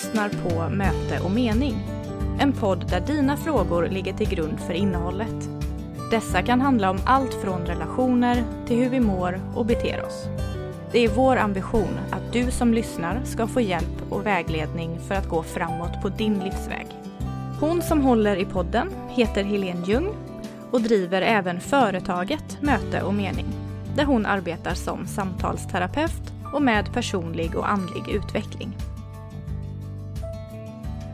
lyssnar på Möte och mening. En podd där dina frågor ligger till grund för innehållet. Dessa kan handla om allt från relationer till hur vi mår och beter oss. Det är vår ambition att du som lyssnar ska få hjälp och vägledning för att gå framåt på din livsväg. Hon som håller i podden heter Helene Ljung och driver även företaget Möte och mening där hon arbetar som samtalsterapeut och med personlig och andlig utveckling.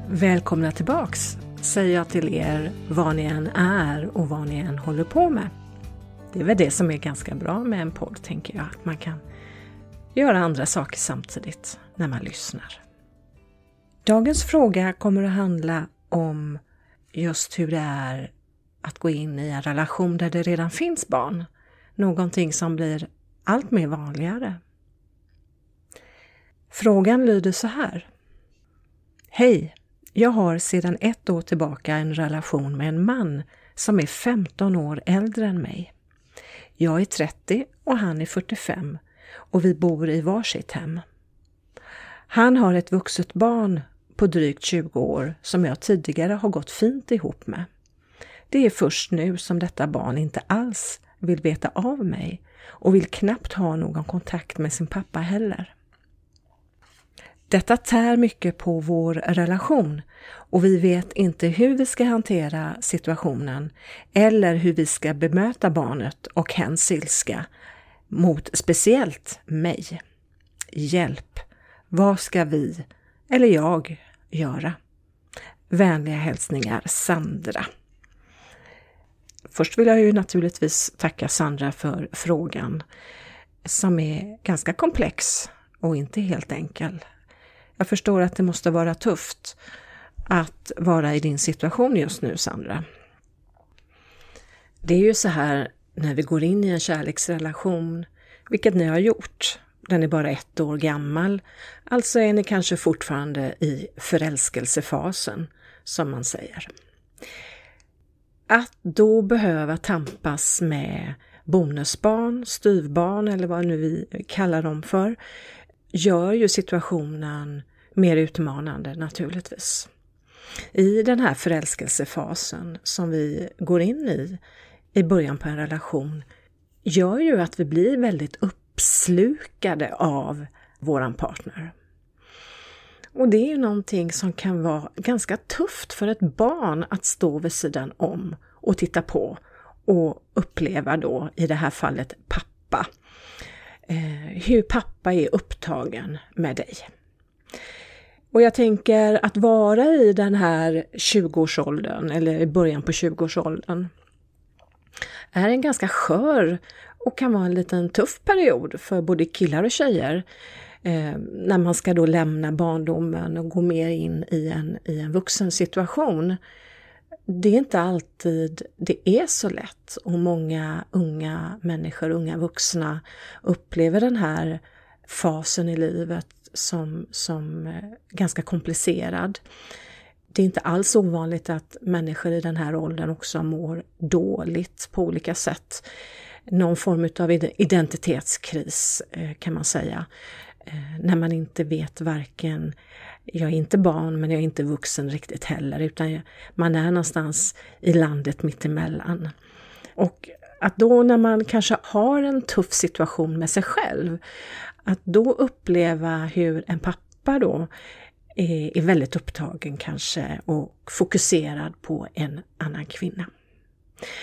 Välkomna tillbaks säger jag till er vad ni än är och vad ni än håller på med. Det är väl det som är ganska bra med en podd, tänker jag, att man kan göra andra saker samtidigt när man lyssnar. Dagens fråga kommer att handla om just hur det är att gå in i en relation där det redan finns barn. Någonting som blir allt mer vanligare. Frågan lyder så här. Hej! Jag har sedan ett år tillbaka en relation med en man som är 15 år äldre än mig. Jag är 30 och han är 45 och vi bor i varsitt hem. Han har ett vuxet barn på drygt 20 år som jag tidigare har gått fint ihop med. Det är först nu som detta barn inte alls vill veta av mig och vill knappt ha någon kontakt med sin pappa heller. Detta tär mycket på vår relation och vi vet inte hur vi ska hantera situationen eller hur vi ska bemöta barnet och hens ilska mot speciellt mig. Hjälp! Vad ska vi, eller jag, göra? Vänliga hälsningar Sandra. Först vill jag ju naturligtvis tacka Sandra för frågan som är ganska komplex och inte helt enkel. Jag förstår att det måste vara tufft att vara i din situation just nu, Sandra. Det är ju så här när vi går in i en kärleksrelation, vilket ni har gjort. Den är bara ett år gammal, alltså är ni kanske fortfarande i förälskelsefasen, som man säger. Att då behöva tampas med bonusbarn, styvbarn eller vad nu vi kallar dem för, gör ju situationen mer utmanande naturligtvis. I den här förälskelsefasen som vi går in i i början på en relation gör ju att vi blir väldigt uppslukade av våran partner. Och det är ju någonting som kan vara ganska tufft för ett barn att stå vid sidan om och titta på och uppleva då i det här fallet pappa Eh, hur pappa är upptagen med dig. Och jag tänker att vara i den här 20-årsåldern eller i början på 20-årsåldern är en ganska skör och kan vara en liten tuff period för både killar och tjejer. Eh, när man ska då lämna barndomen och gå mer in i en, i en vuxen situation det är inte alltid det är så lätt och många unga människor, unga vuxna upplever den här fasen i livet som, som eh, ganska komplicerad. Det är inte alls ovanligt att människor i den här åldern också mår dåligt på olika sätt. Någon form av identitetskris eh, kan man säga. Eh, när man inte vet varken jag är inte barn men jag är inte vuxen riktigt heller utan man är någonstans i landet mittemellan. Och att då när man kanske har en tuff situation med sig själv, att då uppleva hur en pappa då är, väldigt upptagen kanske och fokuserad på en annan kvinna.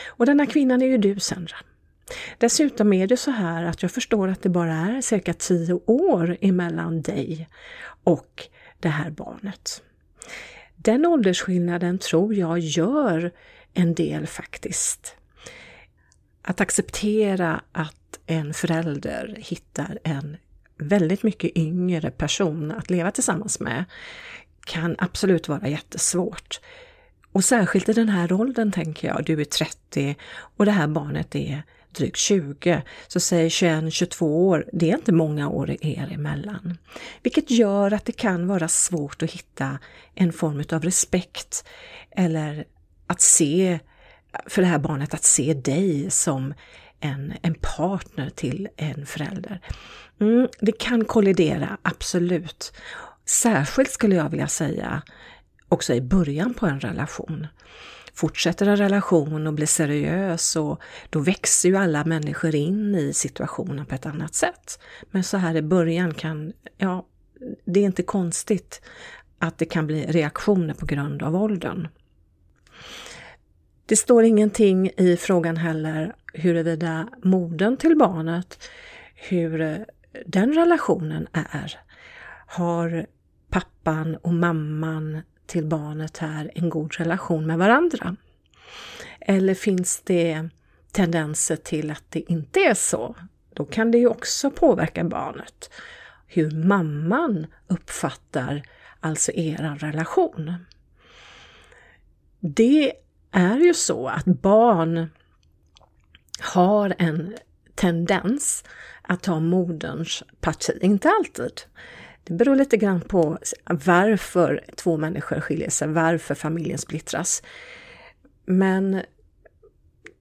Och denna kvinnan är ju du Sandra. Dessutom är det så här att jag förstår att det bara är cirka tio år emellan dig och det här barnet. Den åldersskillnaden tror jag gör en del faktiskt. Att acceptera att en förälder hittar en väldigt mycket yngre person att leva tillsammans med kan absolut vara jättesvårt. Och särskilt i den här åldern tänker jag, du är 30 och det här barnet är drygt 20, så säg 21-22 år, det är inte många år er emellan. Vilket gör att det kan vara svårt att hitta en form av respekt eller att se, för det här barnet, att se dig som en, en partner till en förälder. Mm, det kan kollidera, absolut. särskilt skulle jag vilja säga också i början på en relation. Fortsätter en relation och blir seriös och då växer ju alla människor in i situationen på ett annat sätt. Men så här i början kan, ja, det är inte konstigt att det kan bli reaktioner på grund av åldern. Det står ingenting i frågan heller huruvida modern till barnet, hur den relationen är. Har pappan och mamman till barnet här en god relation med varandra? Eller finns det tendenser till att det inte är så? Då kan det ju också påverka barnet. Hur mamman uppfattar alltså er relation. Det är ju så att barn har en tendens att ta moderns parti. Inte alltid. Det beror lite grann på varför två människor skiljer sig, varför familjen splittras. Men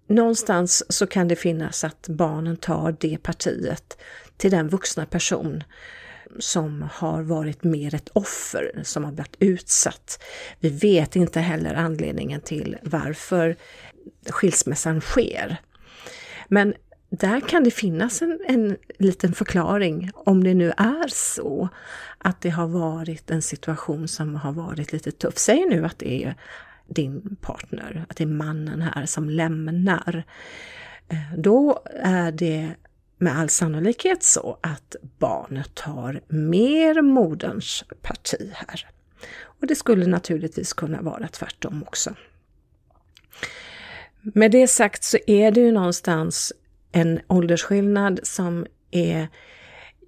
någonstans så kan det finnas att barnen tar det partiet till den vuxna person som har varit mer ett offer, som har blivit utsatt. Vi vet inte heller anledningen till varför skilsmässan sker. Men där kan det finnas en, en liten förklaring om det nu är så att det har varit en situation som har varit lite tuff. Säg nu att det är din partner, att det är mannen här som lämnar. Eh, då är det med all sannolikhet så att barnet tar mer moderns parti här. Och det skulle naturligtvis kunna vara tvärtom också. Med det sagt så är det ju någonstans en åldersskillnad som är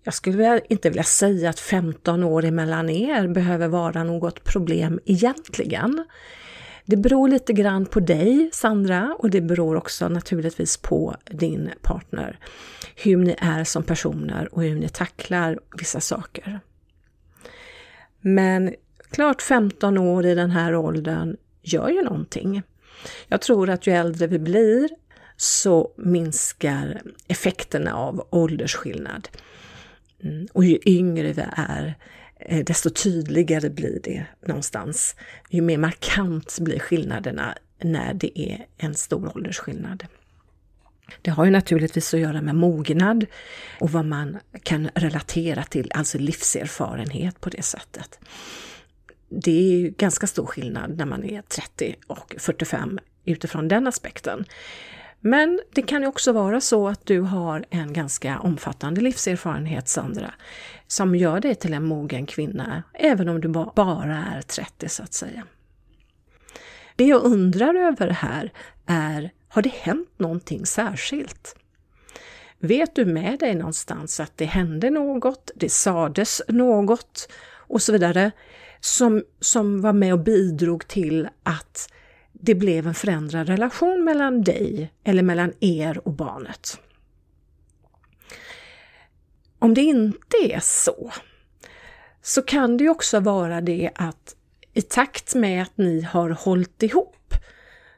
jag skulle inte vilja säga att 15 år emellan er behöver vara något problem egentligen. Det beror lite grann på dig, Sandra, och det beror också naturligtvis på din partner. Hur ni är som personer och hur ni tacklar vissa saker. Men klart 15 år i den här åldern gör ju någonting. Jag tror att ju äldre vi blir så minskar effekterna av åldersskillnad. Mm. Och ju yngre vi är, eh, desto tydligare blir det någonstans. Ju mer markant blir skillnaderna när det är en stor åldersskillnad. Det har ju naturligtvis att göra med mognad och vad man kan relatera till, alltså livserfarenhet på det sättet. Det är ju ganska stor skillnad när man är 30 och 45 utifrån den aspekten. Men det kan ju också vara så att du har en ganska omfattande livserfarenhet, Sandra, som gör dig till en mogen kvinna, även om du bara är 30 så att säga. Det jag undrar över här är, har det hänt någonting särskilt? Vet du med dig någonstans att det hände något, det sades något och så vidare som, som var med och bidrog till att det blev en förändrad relation mellan dig eller mellan er och barnet. Om det inte är så, så kan det ju också vara det att i takt med att ni har hållit ihop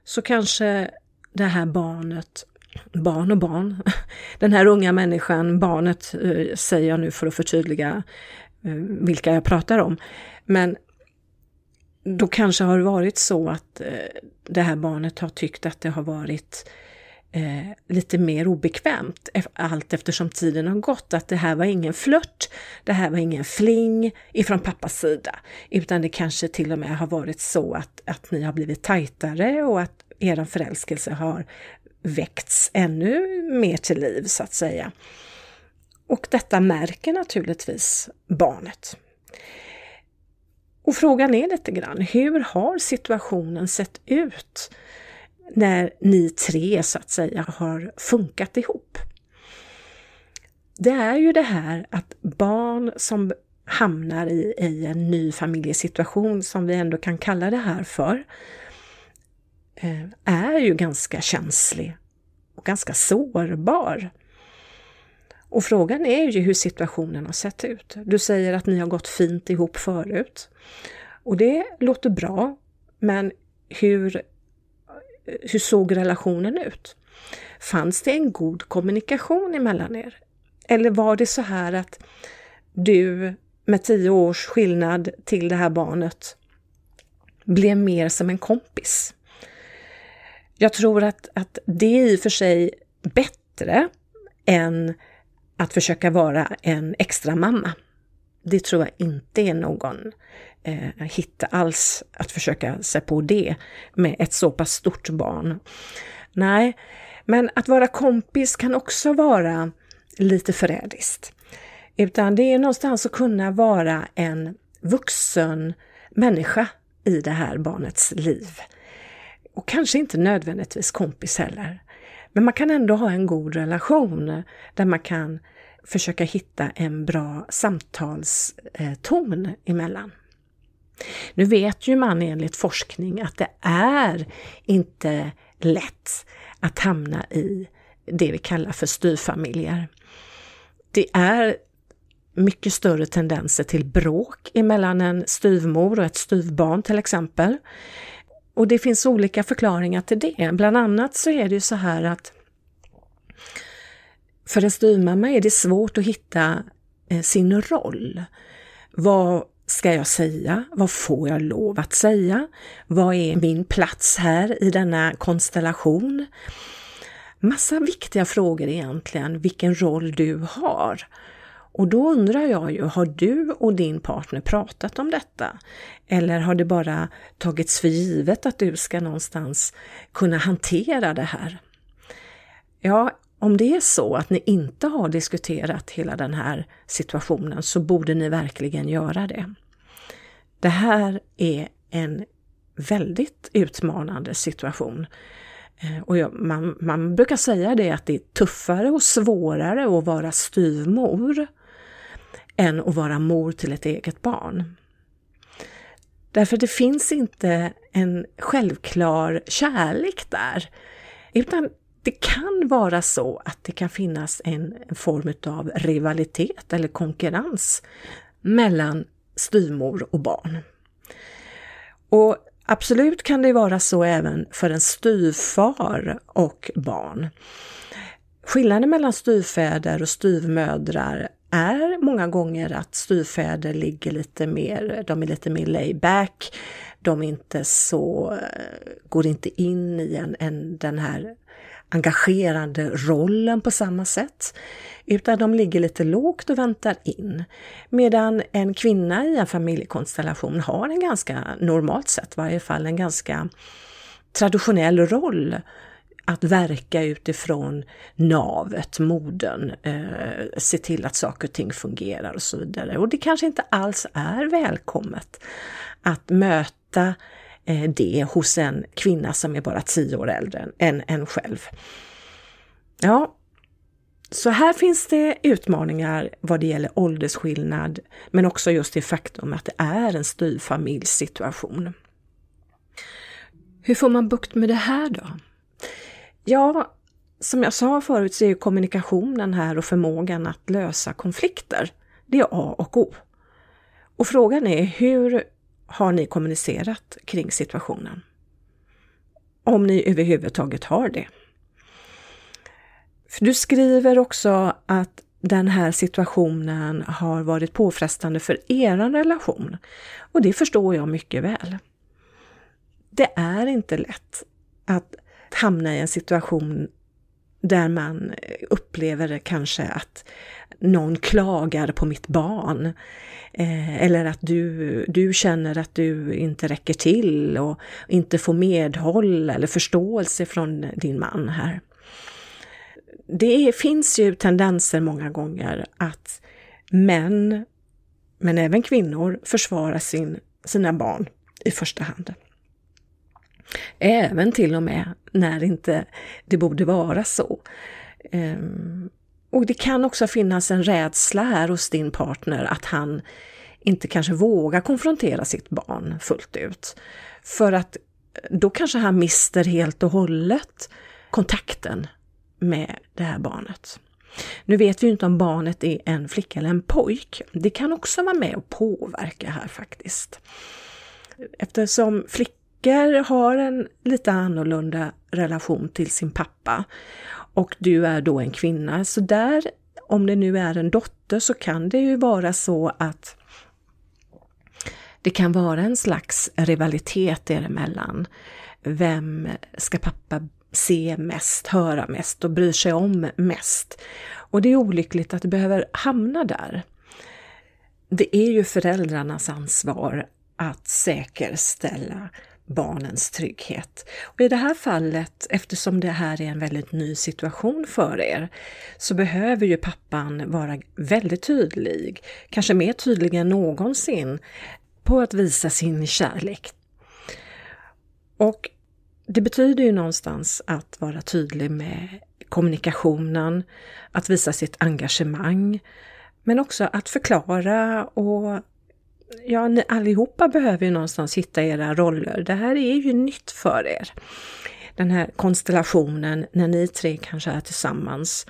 så kanske det här barnet, barn och barn, den här unga människan, barnet eh, säger jag nu för att förtydliga eh, vilka jag pratar om, men då kanske har det varit så att eh, det här barnet har tyckt att det har varit eh, lite mer obekvämt allt eftersom tiden har gått. Att det här var ingen flört, det här var ingen fling ifrån pappas sida. Utan det kanske till och med har varit så att, att ni har blivit tajtare och att er förälskelse har väckts ännu mer till liv så att säga. Och detta märker naturligtvis barnet. Och frågan är lite grann, hur har situationen sett ut när ni tre så att säga har funkat ihop? Det är ju det här att barn som hamnar i, i en ny familjesituation, som vi ändå kan kalla det här för, eh, är ju ganska känslig och ganska sårbar. Och frågan är ju hur situationen har sett ut. Du säger att ni har gått fint ihop förut. Och det låter bra, men hur, hur såg relationen ut? Fanns det en god kommunikation emellan er? Eller var det så här att du med tio års skillnad till det här barnet blev mer som en kompis. Jag tror att, att det är i och för sig bättre än att försöka vara en extra mamma. Det tror jag inte är någon eh, hit alls att försöka sig på det med ett så pass stort barn. Nej, men att vara kompis kan också vara lite förrädiskt. Utan det är någonstans att kunna vara en vuxen människa i det här barnets liv. Och kanske inte nödvändigtvis kompis heller. Men man kan ändå ha en god relation där man kan försöka hitta en bra samtalston emellan. Nu vet ju man enligt forskning att det är inte lätt att hamna i det vi kallar för styrfamiljer. Det är mycket större tendenser till bråk emellan en styvmor och ett styvbarn till exempel. Och det finns olika förklaringar till det. Bland annat så är det ju så här att för en styvmamma är det svårt att hitta eh, sin roll. Vad ska jag säga? Vad får jag lov att säga? Vad är min plats här i denna konstellation? Massa viktiga frågor egentligen, vilken roll du har. Och då undrar jag ju, har du och din partner pratat om detta? Eller har det bara tagits för givet att du ska någonstans kunna hantera det här? Ja, om det är så att ni inte har diskuterat hela den här situationen så borde ni verkligen göra det. Det här är en väldigt utmanande situation. Eh, och man, man brukar säga det att det är tuffare och svårare att vara styvmor än att vara mor till ett eget barn. Därför det finns inte en självklar kärlek där, utan det kan vara så att det kan finnas en, form av rivalitet eller konkurrens mellan styvmor och barn. Och absolut kan det vara så även för en styvfar och barn. Skillnaden mellan styvfäder och styvmödrar är många gånger att styvfäder ligger lite mer, de är lite mer layback, de är inte så, eh, går inte in i en, en, den här engagerande rollen på samma sätt, utan de ligger lite lågt och väntar in. Medan en kvinna i en familjekonstellation har en ganska, normalt sett i varje fall, en ganska traditionell roll att verka utifrån navet, moden, eh, se till att saker och ting fungerar och så vidare. Och det kanske inte alls är välkommet att möta eh, det hos en kvinna som är bara tio år äldre än en själv. Ja, så här finns det utmaningar vad det gäller åldersskillnad, men också just det faktum att det är en styvfamiljssituation. Hur får man bukt med det här då? Ja, som jag sa förut så är kommunikationen här och förmågan att lösa konflikter, det är A och O. Och frågan är hur har ni kommunicerat kring situationen? Om ni överhuvudtaget har det. För du skriver också att den här situationen har varit påfrestande för er relation. Och det förstår jag mycket väl. Det är inte lätt att hamna i en situation där man upplever kanske att någon klagar på mitt barn. Eh, eller att du, du känner att du inte räcker till och inte får medhåll eller förståelse från din man här. Det finns ju tendenser många gånger att män, men även kvinnor, försvarar sin, sina barn i första hand. Även till och med när inte det borde vara så. Ehm, och det kan också finnas en rädsla här hos din partner att han inte kanske vågar konfrontera sitt barn fullt ut. För att eh, då kanske han mister helt och hållet kontakten med det här barnet. Nu vet vi inte om barnet är en flicka eller en pojk. Det kan också vara med och påverka här faktiskt. Eftersom flickor har en lite annorlunda relation till sin pappa och du är då en kvinna. Så där, om det nu är en dotter, så kan det ju vara så att Det kan vara en slags rivalitet er emellan. Vem ska pappa se mest, höra mest och bry sig om mest? Och det är olyckligt att det behöver hamna där. Det är ju föräldrarnas ansvar att säkerställa barnens trygghet. Och I det här fallet, eftersom det här är en väldigt ny situation för er, så behöver ju pappan vara väldigt tydlig, kanske mer tydlig än någonsin, på att visa sin kärlek. Och det betyder ju någonstans att vara tydlig med kommunikationen, att visa sitt engagemang, men också att förklara och ja, ni allihopa behöver ju någonstans hitta era roller. Det här är ju nytt för er. Den här konstellationen när ni tre kanske är tillsammans.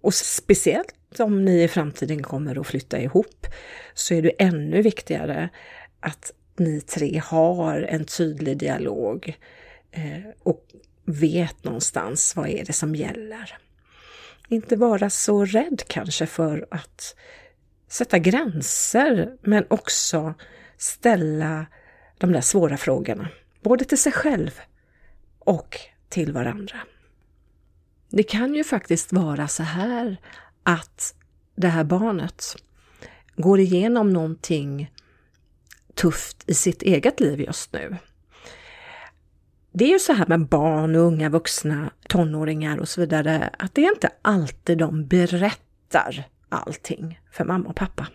Och speciellt om ni i framtiden kommer att flytta ihop så är det ännu viktigare att ni tre har en tydlig dialog eh, och vet någonstans vad är det som gäller. Inte vara så rädd kanske för att sätta gränser men också ställa de där svåra frågorna, både till sig själv och till varandra. Det kan ju faktiskt vara så här att det här barnet går igenom någonting tufft i sitt eget liv just nu. Det är ju så här med barn och unga vuxna, tonåringar och så vidare, att det är inte alltid de berättar allting för mamma och pappa.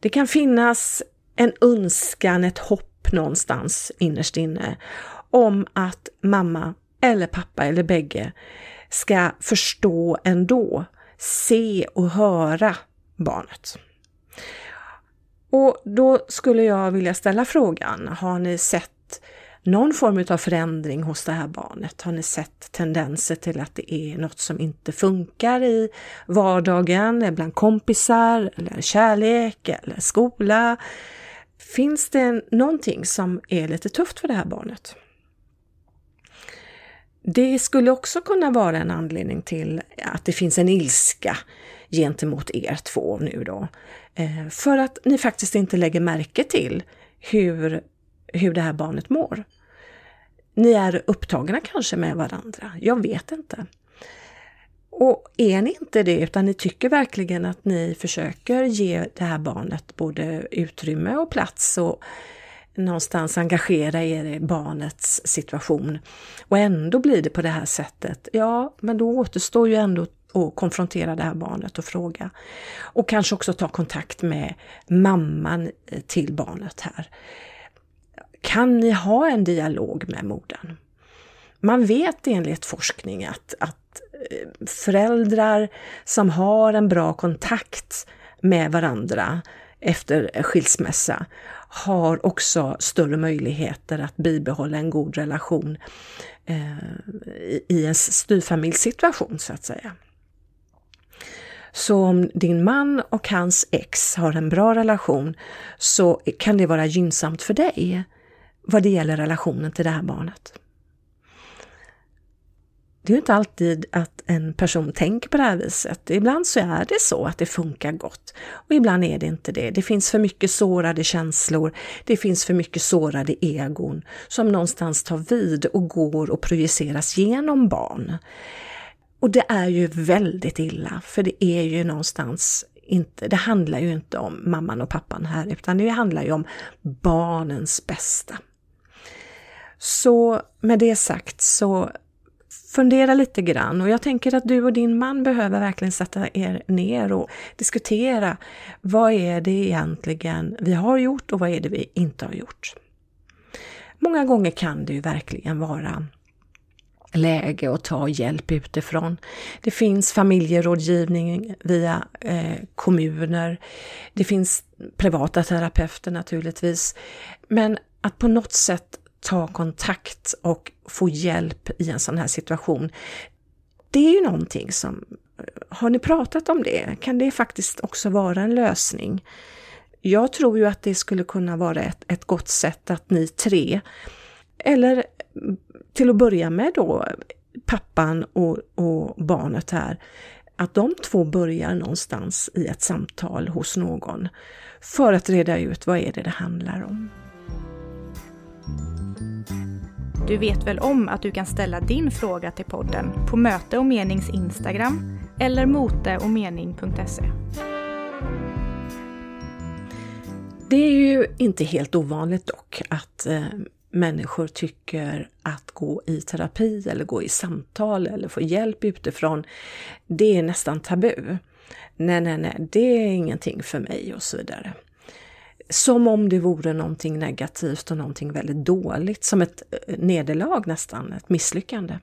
Det kan finnas en önskan, ett hopp någonstans innerst inne om att mamma eller pappa eller bägge ska förstå ändå, se och höra barnet. Och då skulle jag vilja ställa frågan, har ni sett någon form av förändring hos det här barnet? Har ni sett tendenser till att det är något som inte funkar i vardagen, eh, bland kompisar, eller kärlek eller skola? Finns det någonting som är lite tufft för det här barnet? Det skulle också kunna vara en anledning till att det finns en ilska gentemot er två nu då. Eh, för att ni faktiskt inte lägger märke till hur hur det här barnet mår. Ni är upptagna kanske med varandra, jag vet inte. Och är ni inte det, utan ni tycker verkligen att ni försöker ge det här barnet både utrymme och plats och någonstans engagera er i barnets situation och ändå blir det på det här sättet, ja, men då återstår ju ändå att konfrontera det här barnet och fråga. Och kanske också ta kontakt med mamman till barnet här. Kan ni ha en dialog med modern? Man vet enligt forskning att, att eh, föräldrar som har en bra kontakt med varandra efter skilsmässa har också större möjligheter att bibehålla en god relation eh, i en styrfamiljssituation så att säga. Så om din man och hans ex har en bra relation så kan det vara gynnsamt för dig vad det gäller relationen till det här barnet. Det är ju inte alltid att en person tänker på det här viset. Ibland så är det så att det funkar gott och ibland är det inte det. Det finns för mycket sårade känslor, det finns för mycket sårade egon som någonstans tar vid och går och projiceras genom barn. Och det är ju väldigt illa, för det är ju någonstans inte, det handlar ju inte om mamman och pappan här, utan det handlar ju om barnens bästa. Så med det sagt så fundera lite grann och jag tänker att du och din man behöver verkligen sätta er ner och diskutera vad är det egentligen vi har gjort och vad är det vi inte har gjort. Många gånger kan det ju verkligen vara läge att ta hjälp utifrån. Det finns familjerådgivning via eh, kommuner. Det finns privata terapeuter naturligtvis. Men att på något sätt ta kontakt och få hjälp i en sån här situation. Det är ju någonting som, har ni pratat om det? Kan det faktiskt också vara en lösning? Jag tror ju att det skulle kunna vara ett, ett gott sätt att ni tre, eller till att börja med då pappan och, och barnet här, att de två börjar någonstans i ett samtal hos någon för att reda ut vad är det det handlar om. Du vet väl om att du kan ställa din fråga till podden på Möte och Menings Instagram eller moteochmening.se. Det är ju inte helt ovanligt dock att eh, människor tycker att gå i terapi eller gå i samtal eller få hjälp utifrån, det är nästan tabu. Nej, nej, nej, det är ingenting för mig och så vidare. Som om det vore någonting negativt och någonting väldigt dåligt, som ett eh, nederlag nästan, ett misslyckande.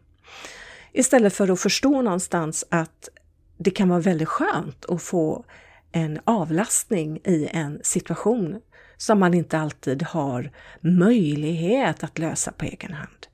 Istället för att förstå någonstans att det kan vara väldigt skönt att få en avlastning i en situation som man inte alltid har möjlighet att lösa på egen hand.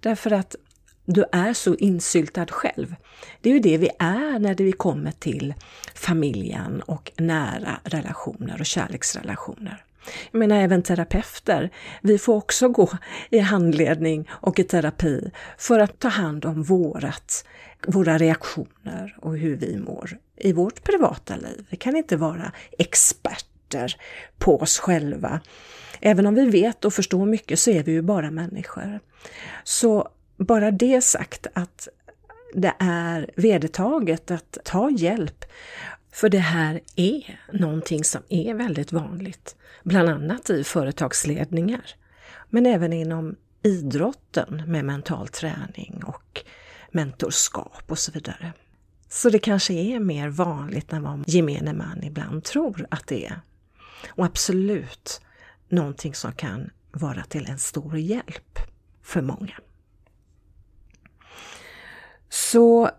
Därför att du är så insyltad själv. Det är ju det vi är när vi kommer till familjen och nära relationer och kärleksrelationer. Jag menar även terapeuter. Vi får också gå i handledning och i terapi för att ta hand om vårat, våra reaktioner och hur vi mår i vårt privata liv. Vi kan inte vara experter på oss själva. Även om vi vet och förstår mycket så är vi ju bara människor. Så bara det sagt att det är vedertaget att ta hjälp. För det här är någonting som är väldigt vanligt, bland annat i företagsledningar, men även inom idrotten med mental träning och mentorskap och så vidare. Så det kanske är mer vanligt än vad gemene man ibland tror att det är. Och absolut någonting som kan vara till en stor hjälp för många. Så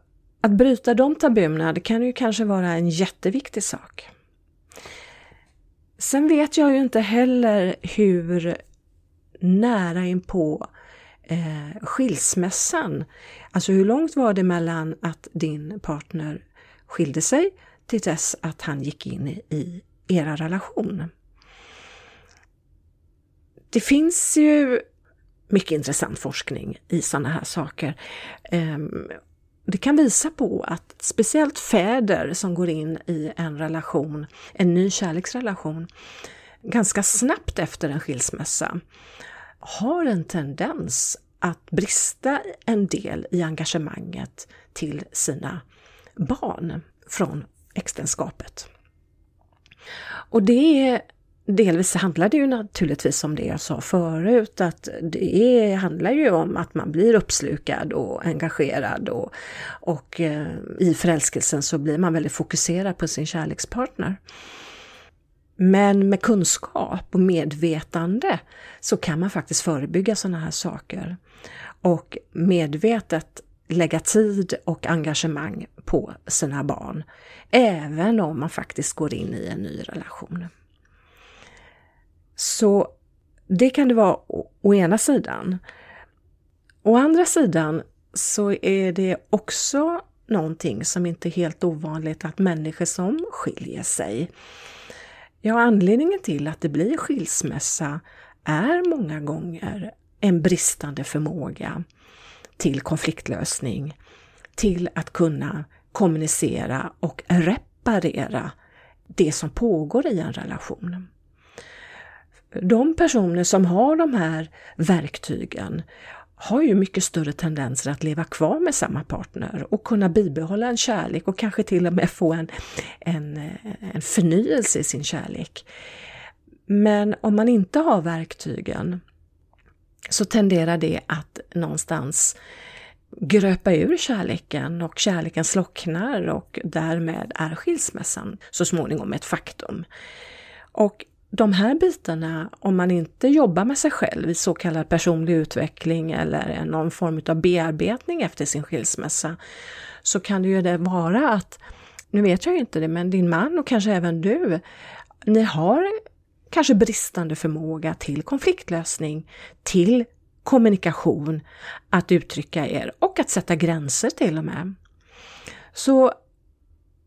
att bryta de tabuna, det kan ju kanske vara en jätteviktig sak. Sen vet jag ju inte heller hur nära inpå eh, skilsmässan, alltså hur långt var det mellan att din partner skilde sig till dess att han gick in i, i era relation? Det finns ju mycket intressant forskning i sådana här saker. Ehm, det kan visa på att speciellt fäder som går in i en relation, en ny kärleksrelation, ganska snabbt efter en skilsmässa har en tendens att brista en del i engagemanget till sina barn från äktenskapet. Och det är Delvis handlar det ju naturligtvis om det jag sa förut, att det handlar ju om att man blir uppslukad och engagerad och, och eh, i förälskelsen så blir man väldigt fokuserad på sin kärlekspartner. Men med kunskap och medvetande så kan man faktiskt förebygga sådana här saker och medvetet lägga tid och engagemang på sina barn, även om man faktiskt går in i en ny relation. Så det kan det vara å, å ena sidan. Å andra sidan så är det också någonting som inte är helt ovanligt att människor som skiljer sig. Ja, anledningen till att det blir skilsmässa är många gånger en bristande förmåga till konfliktlösning, till att kunna kommunicera och reparera det som pågår i en relation de personer som har de här verktygen har ju mycket större tendenser att leva kvar med samma partner och kunna bibehålla en kärlek och kanske till och med få en, en, en förnyelse i sin kärlek. Men om man inte har verktygen så tenderar det att någonstans gröpa ur kärleken och kärleken slocknar och därmed är skilsmässan så småningom ett faktum. Och de här bitarna, om man inte jobbar med sig själv i så kallad personlig utveckling eller någon form av bearbetning efter sin skilsmässa, så kan det ju det vara att, nu vet jag ju inte det, men din man och kanske även du, ni har kanske bristande förmåga till konfliktlösning, till kommunikation, att uttrycka er och att sätta gränser till och med. Så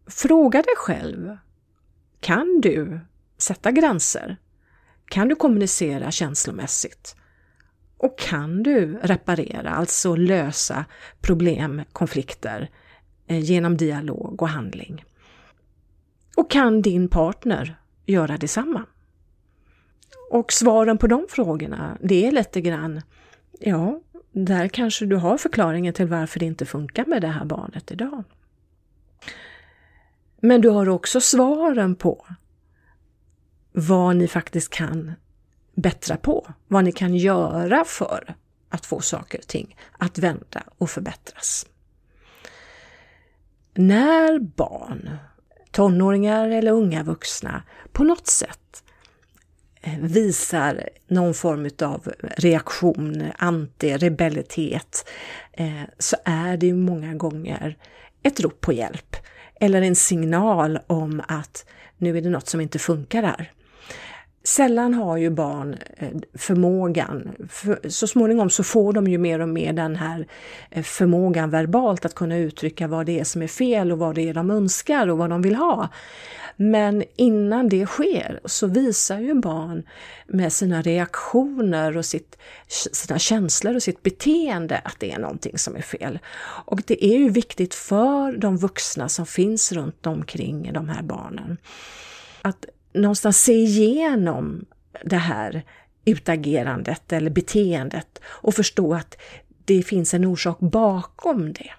fråga dig själv, kan du sätta gränser? Kan du kommunicera känslomässigt? Och kan du reparera, alltså lösa problem, konflikter eh, genom dialog och handling? Och kan din partner göra detsamma? Och svaren på de frågorna, det är lite grann, ja, där kanske du har förklaringen till varför det inte funkar med det här barnet idag. Men du har också svaren på vad ni faktiskt kan bättra på, vad ni kan göra för att få saker och ting att vända och förbättras. När barn, tonåringar eller unga vuxna på något sätt eh, visar någon form av reaktion, anti-rebellitet, eh, så är det ju många gånger ett rop på hjälp eller en signal om att nu är det något som inte funkar här. Sällan har ju barn eh, förmågan, förmågan, så småningom så får de ju mer och mer den här eh, förmågan verbalt att kunna uttrycka vad det är som är fel och vad det är de önskar och vad de vill ha. Men innan det sker så visar ju barn med sina reaktioner och sitt, sina känslor och sitt beteende att det är någonting som är fel. Och det är ju viktigt för de vuxna som finns runt omkring de här barnen att någonstans se igenom det här utagerandet eller beteendet och förstå att det finns en orsak bakom det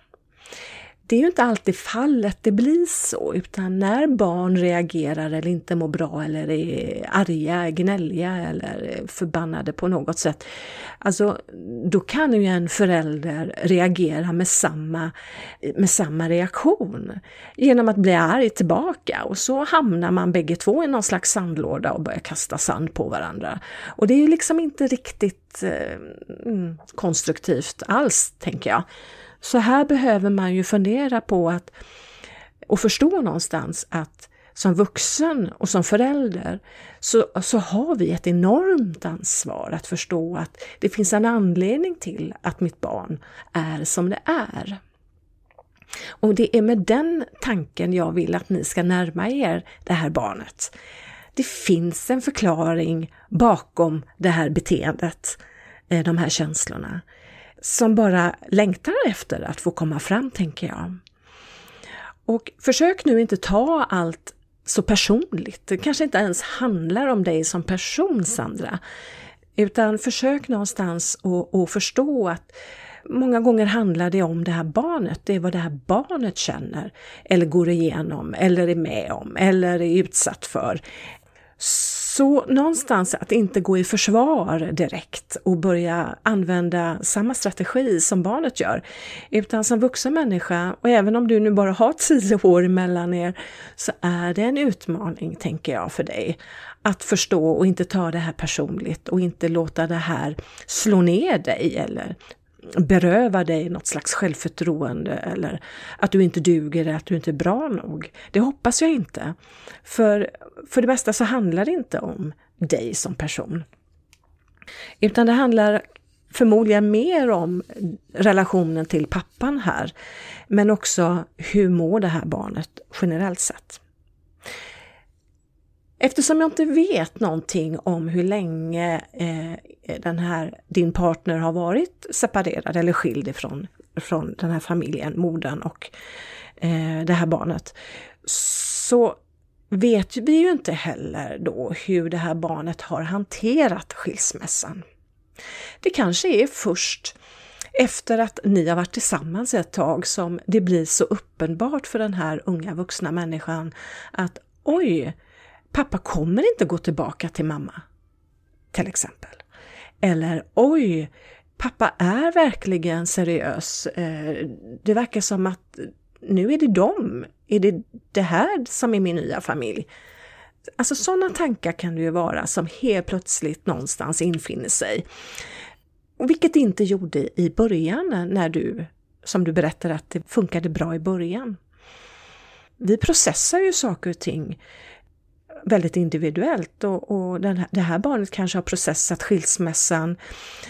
det är ju inte alltid fallet det blir så, utan när barn reagerar eller inte mår bra eller är arga, gnälliga eller förbannade på något sätt, alltså då kan ju en förälder reagera med samma, med samma reaktion genom att bli arg tillbaka och så hamnar man bägge två i någon slags sandlåda och börjar kasta sand på varandra. Och det är ju liksom inte riktigt eh, mm, konstruktivt alls, tänker jag. Så här behöver man ju fundera på att och förstå någonstans att som vuxen och som förälder så, så har vi ett enormt ansvar att förstå att det finns en anledning till att mitt barn är som det är. Och det är med den tanken jag vill att ni ska närma er det här barnet. Det finns en förklaring bakom det här beteendet, eh, de här känslorna som bara längtar efter att få komma fram, tänker jag. Och försök nu inte ta allt så personligt. Det kanske inte ens handlar om dig som person, Sandra. Utan försök någonstans att förstå att många gånger handlar det om det här barnet. Det är vad det här barnet känner eller går igenom eller är med om eller är utsatt för. Så någonstans att inte gå i försvar direkt och börja använda samma strategi som barnet gör, utan som vuxen människa, och även om du nu bara har tio år mellan er, så är det en utmaning, tänker jag, för dig att förstå och inte ta det här personligt och inte låta det här slå ner dig eller beröva dig något slags självförtroende eller att du inte duger, att du inte är bra nog. Det hoppas jag inte. För, för det mesta så handlar det inte om dig som person. Utan det handlar förmodligen mer om relationen till pappan här, men också hur mår det här barnet generellt sett. Eftersom jag inte vet någonting om hur länge eh, den här, din partner har varit separerad eller skild ifrån från den här familjen, modern och eh, det här barnet, så vet vi ju inte heller då hur det här barnet har hanterat skilsmässan. Det kanske är först efter att ni har varit tillsammans ett tag som det blir så uppenbart för den här unga vuxna människan att oj, pappa kommer inte gå tillbaka till mamma. Till exempel. Eller oj, pappa är verkligen seriös. Eh, det verkar som att nu är det dem. Är det det här som är min nya familj? Alltså sådana tankar kan det ju vara som helt plötsligt någonstans infinner sig. Vilket det inte gjorde i början när du, som du berättade att det funkade bra i början. Vi processar ju saker och ting väldigt individuellt och, och här, det här barnet kanske har processat skilsmässan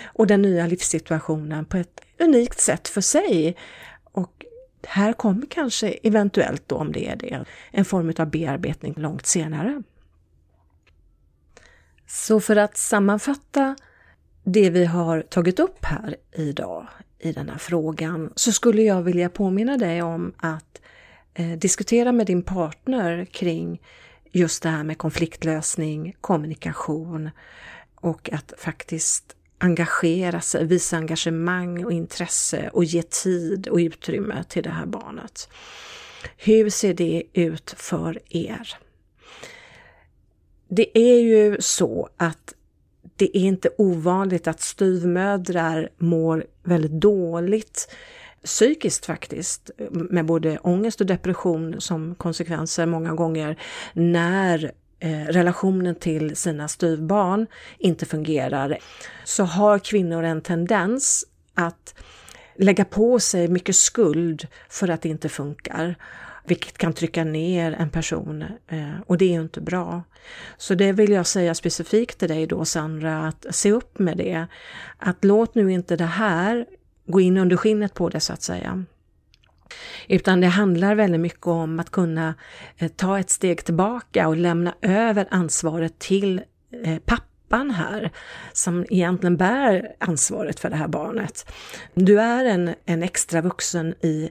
och den nya livssituationen på ett unikt sätt för sig. Och här kommer kanske eventuellt då, om det är det, en form av bearbetning långt senare. Så för att sammanfatta det vi har tagit upp här idag i den här frågan så skulle jag vilja påminna dig om att eh, diskutera med din partner kring just det här med konfliktlösning, kommunikation och att faktiskt engagera sig, visa engagemang och intresse och ge tid och utrymme till det här barnet. Hur ser det ut för er? Det är ju så att det är inte ovanligt att styvmödrar mår väldigt dåligt psykiskt faktiskt, med både ångest och depression som konsekvenser många gånger när eh, relationen till sina styvbarn inte fungerar, så har kvinnor en tendens att lägga på sig mycket skuld för att det inte funkar vilket kan trycka ner en person eh, och det är ju inte bra. Så det vill jag säga specifikt till dig då Sandra, att se upp med det. Att låt nu inte det här gå in under skinnet på det så att säga. Utan det handlar väldigt mycket om att kunna eh, ta ett steg tillbaka och lämna över ansvaret till eh, pappan här, som egentligen bär ansvaret för det här barnet. Du är en, en extra vuxen i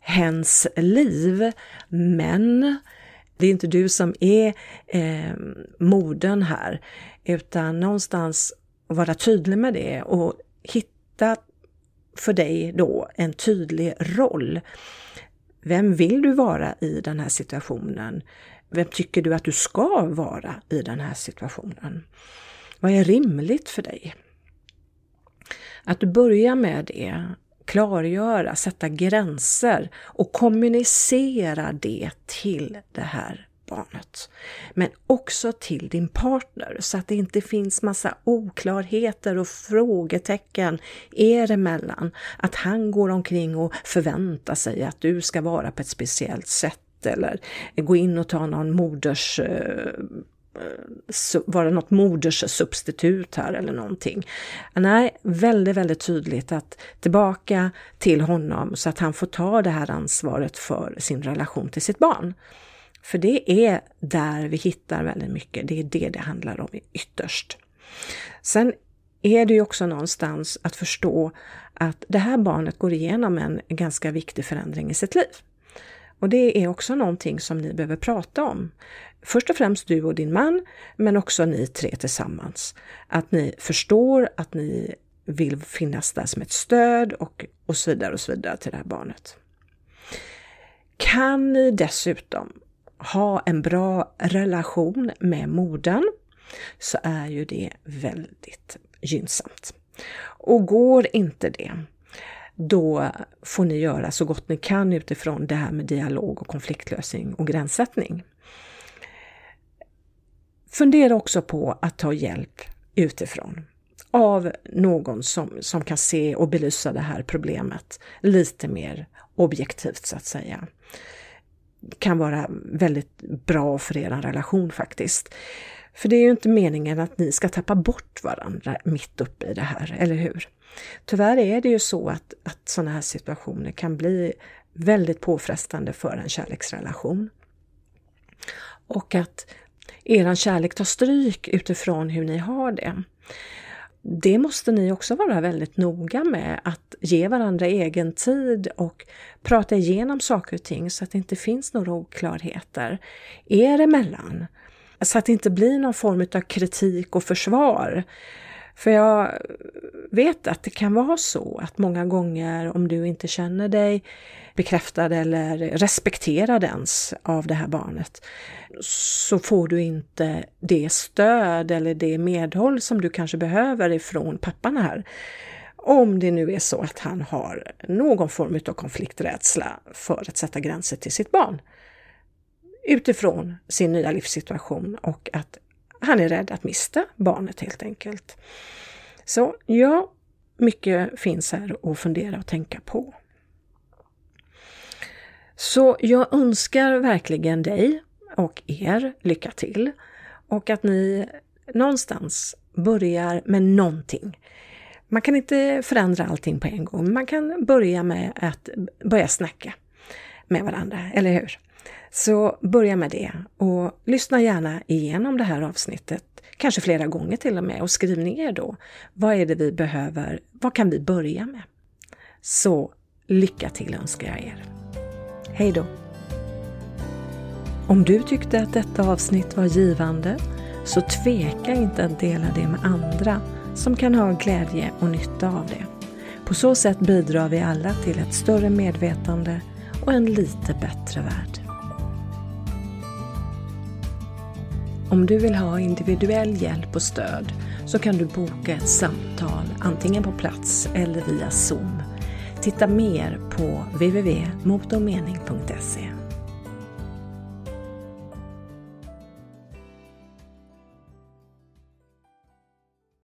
hens liv, men det är inte du som är eh, modern här, utan någonstans vara tydlig med det och hitta för dig då en tydlig roll. Vem vill du vara i den här situationen? Vem tycker du att du ska vara i den här situationen? Vad är rimligt för dig? Att du börjar med det, klargöra, sätta gränser och kommunicera det till det här barnet. Men också till din partner så att det inte finns massa oklarheter och frågetecken er emellan. Att han går omkring och förväntar sig att du ska vara på ett speciellt sätt eller gå in och ta någon moders eh, eh, vara något moderssubstitut här eller någonting. Nej, väldigt, väldigt tydligt att tillbaka till honom så att han får ta det här ansvaret för sin relation till sitt barn. För det är där vi hittar väldigt mycket. Det är det det handlar om ytterst. Sen är det ju också någonstans att förstå att det här barnet går igenom en ganska viktig förändring i sitt liv. Och det är också någonting som ni behöver prata om. Först och främst du och din man, men också ni tre tillsammans. Att ni förstår att ni vill finnas där som ett stöd och, och så vidare och så vidare till det här barnet. Kan ni dessutom ha en bra relation med modern så är ju det väldigt gynnsamt. Och går inte det, då får ni göra så gott ni kan utifrån det här med dialog och konfliktlösning och gränssättning. Fundera också på att ta hjälp utifrån av någon som, som kan se och belysa det här problemet lite mer objektivt så att säga kan vara väldigt bra för er relation faktiskt. För det är ju inte meningen att ni ska tappa bort varandra mitt uppe i det här, eller hur? Tyvärr är det ju så att, att sådana här situationer kan bli väldigt påfrestande för en kärleksrelation. Och att er kärlek tar stryk utifrån hur ni har det det måste ni också vara väldigt noga med, att ge varandra egen tid och prata igenom saker och ting så att det inte finns några oklarheter er emellan. Så att det inte blir någon form av kritik och försvar. För jag vet att det kan vara så att många gånger om du inte känner dig bekräftad eller respekterad ens av det här barnet så får du inte det stöd eller det medhåll som du kanske behöver ifrån pappan här. Om det nu är så att han har någon form av konflikträdsla för att sätta gränser till sitt barn utifrån sin nya livssituation och att han är rädd att mista barnet helt enkelt. Så ja, mycket finns här att fundera och tänka på. Så jag önskar verkligen dig och er lycka till och att ni någonstans börjar med någonting. Man kan inte förändra allting på en gång, man kan börja med att börja snacka med varandra, eller hur? Så börja med det och lyssna gärna igenom det här avsnittet, kanske flera gånger till och med, och skriv ner då. Vad är det vi behöver? Vad kan vi börja med? Så lycka till önskar jag er. Hej då! Om du tyckte att detta avsnitt var givande så tveka inte att dela det med andra som kan ha glädje och nytta av det. På så sätt bidrar vi alla till ett större medvetande och en lite bättre värld. Om du vill ha individuell hjälp och stöd så kan du boka ett samtal antingen på plats eller via Zoom. Titta mer på www.motormening.se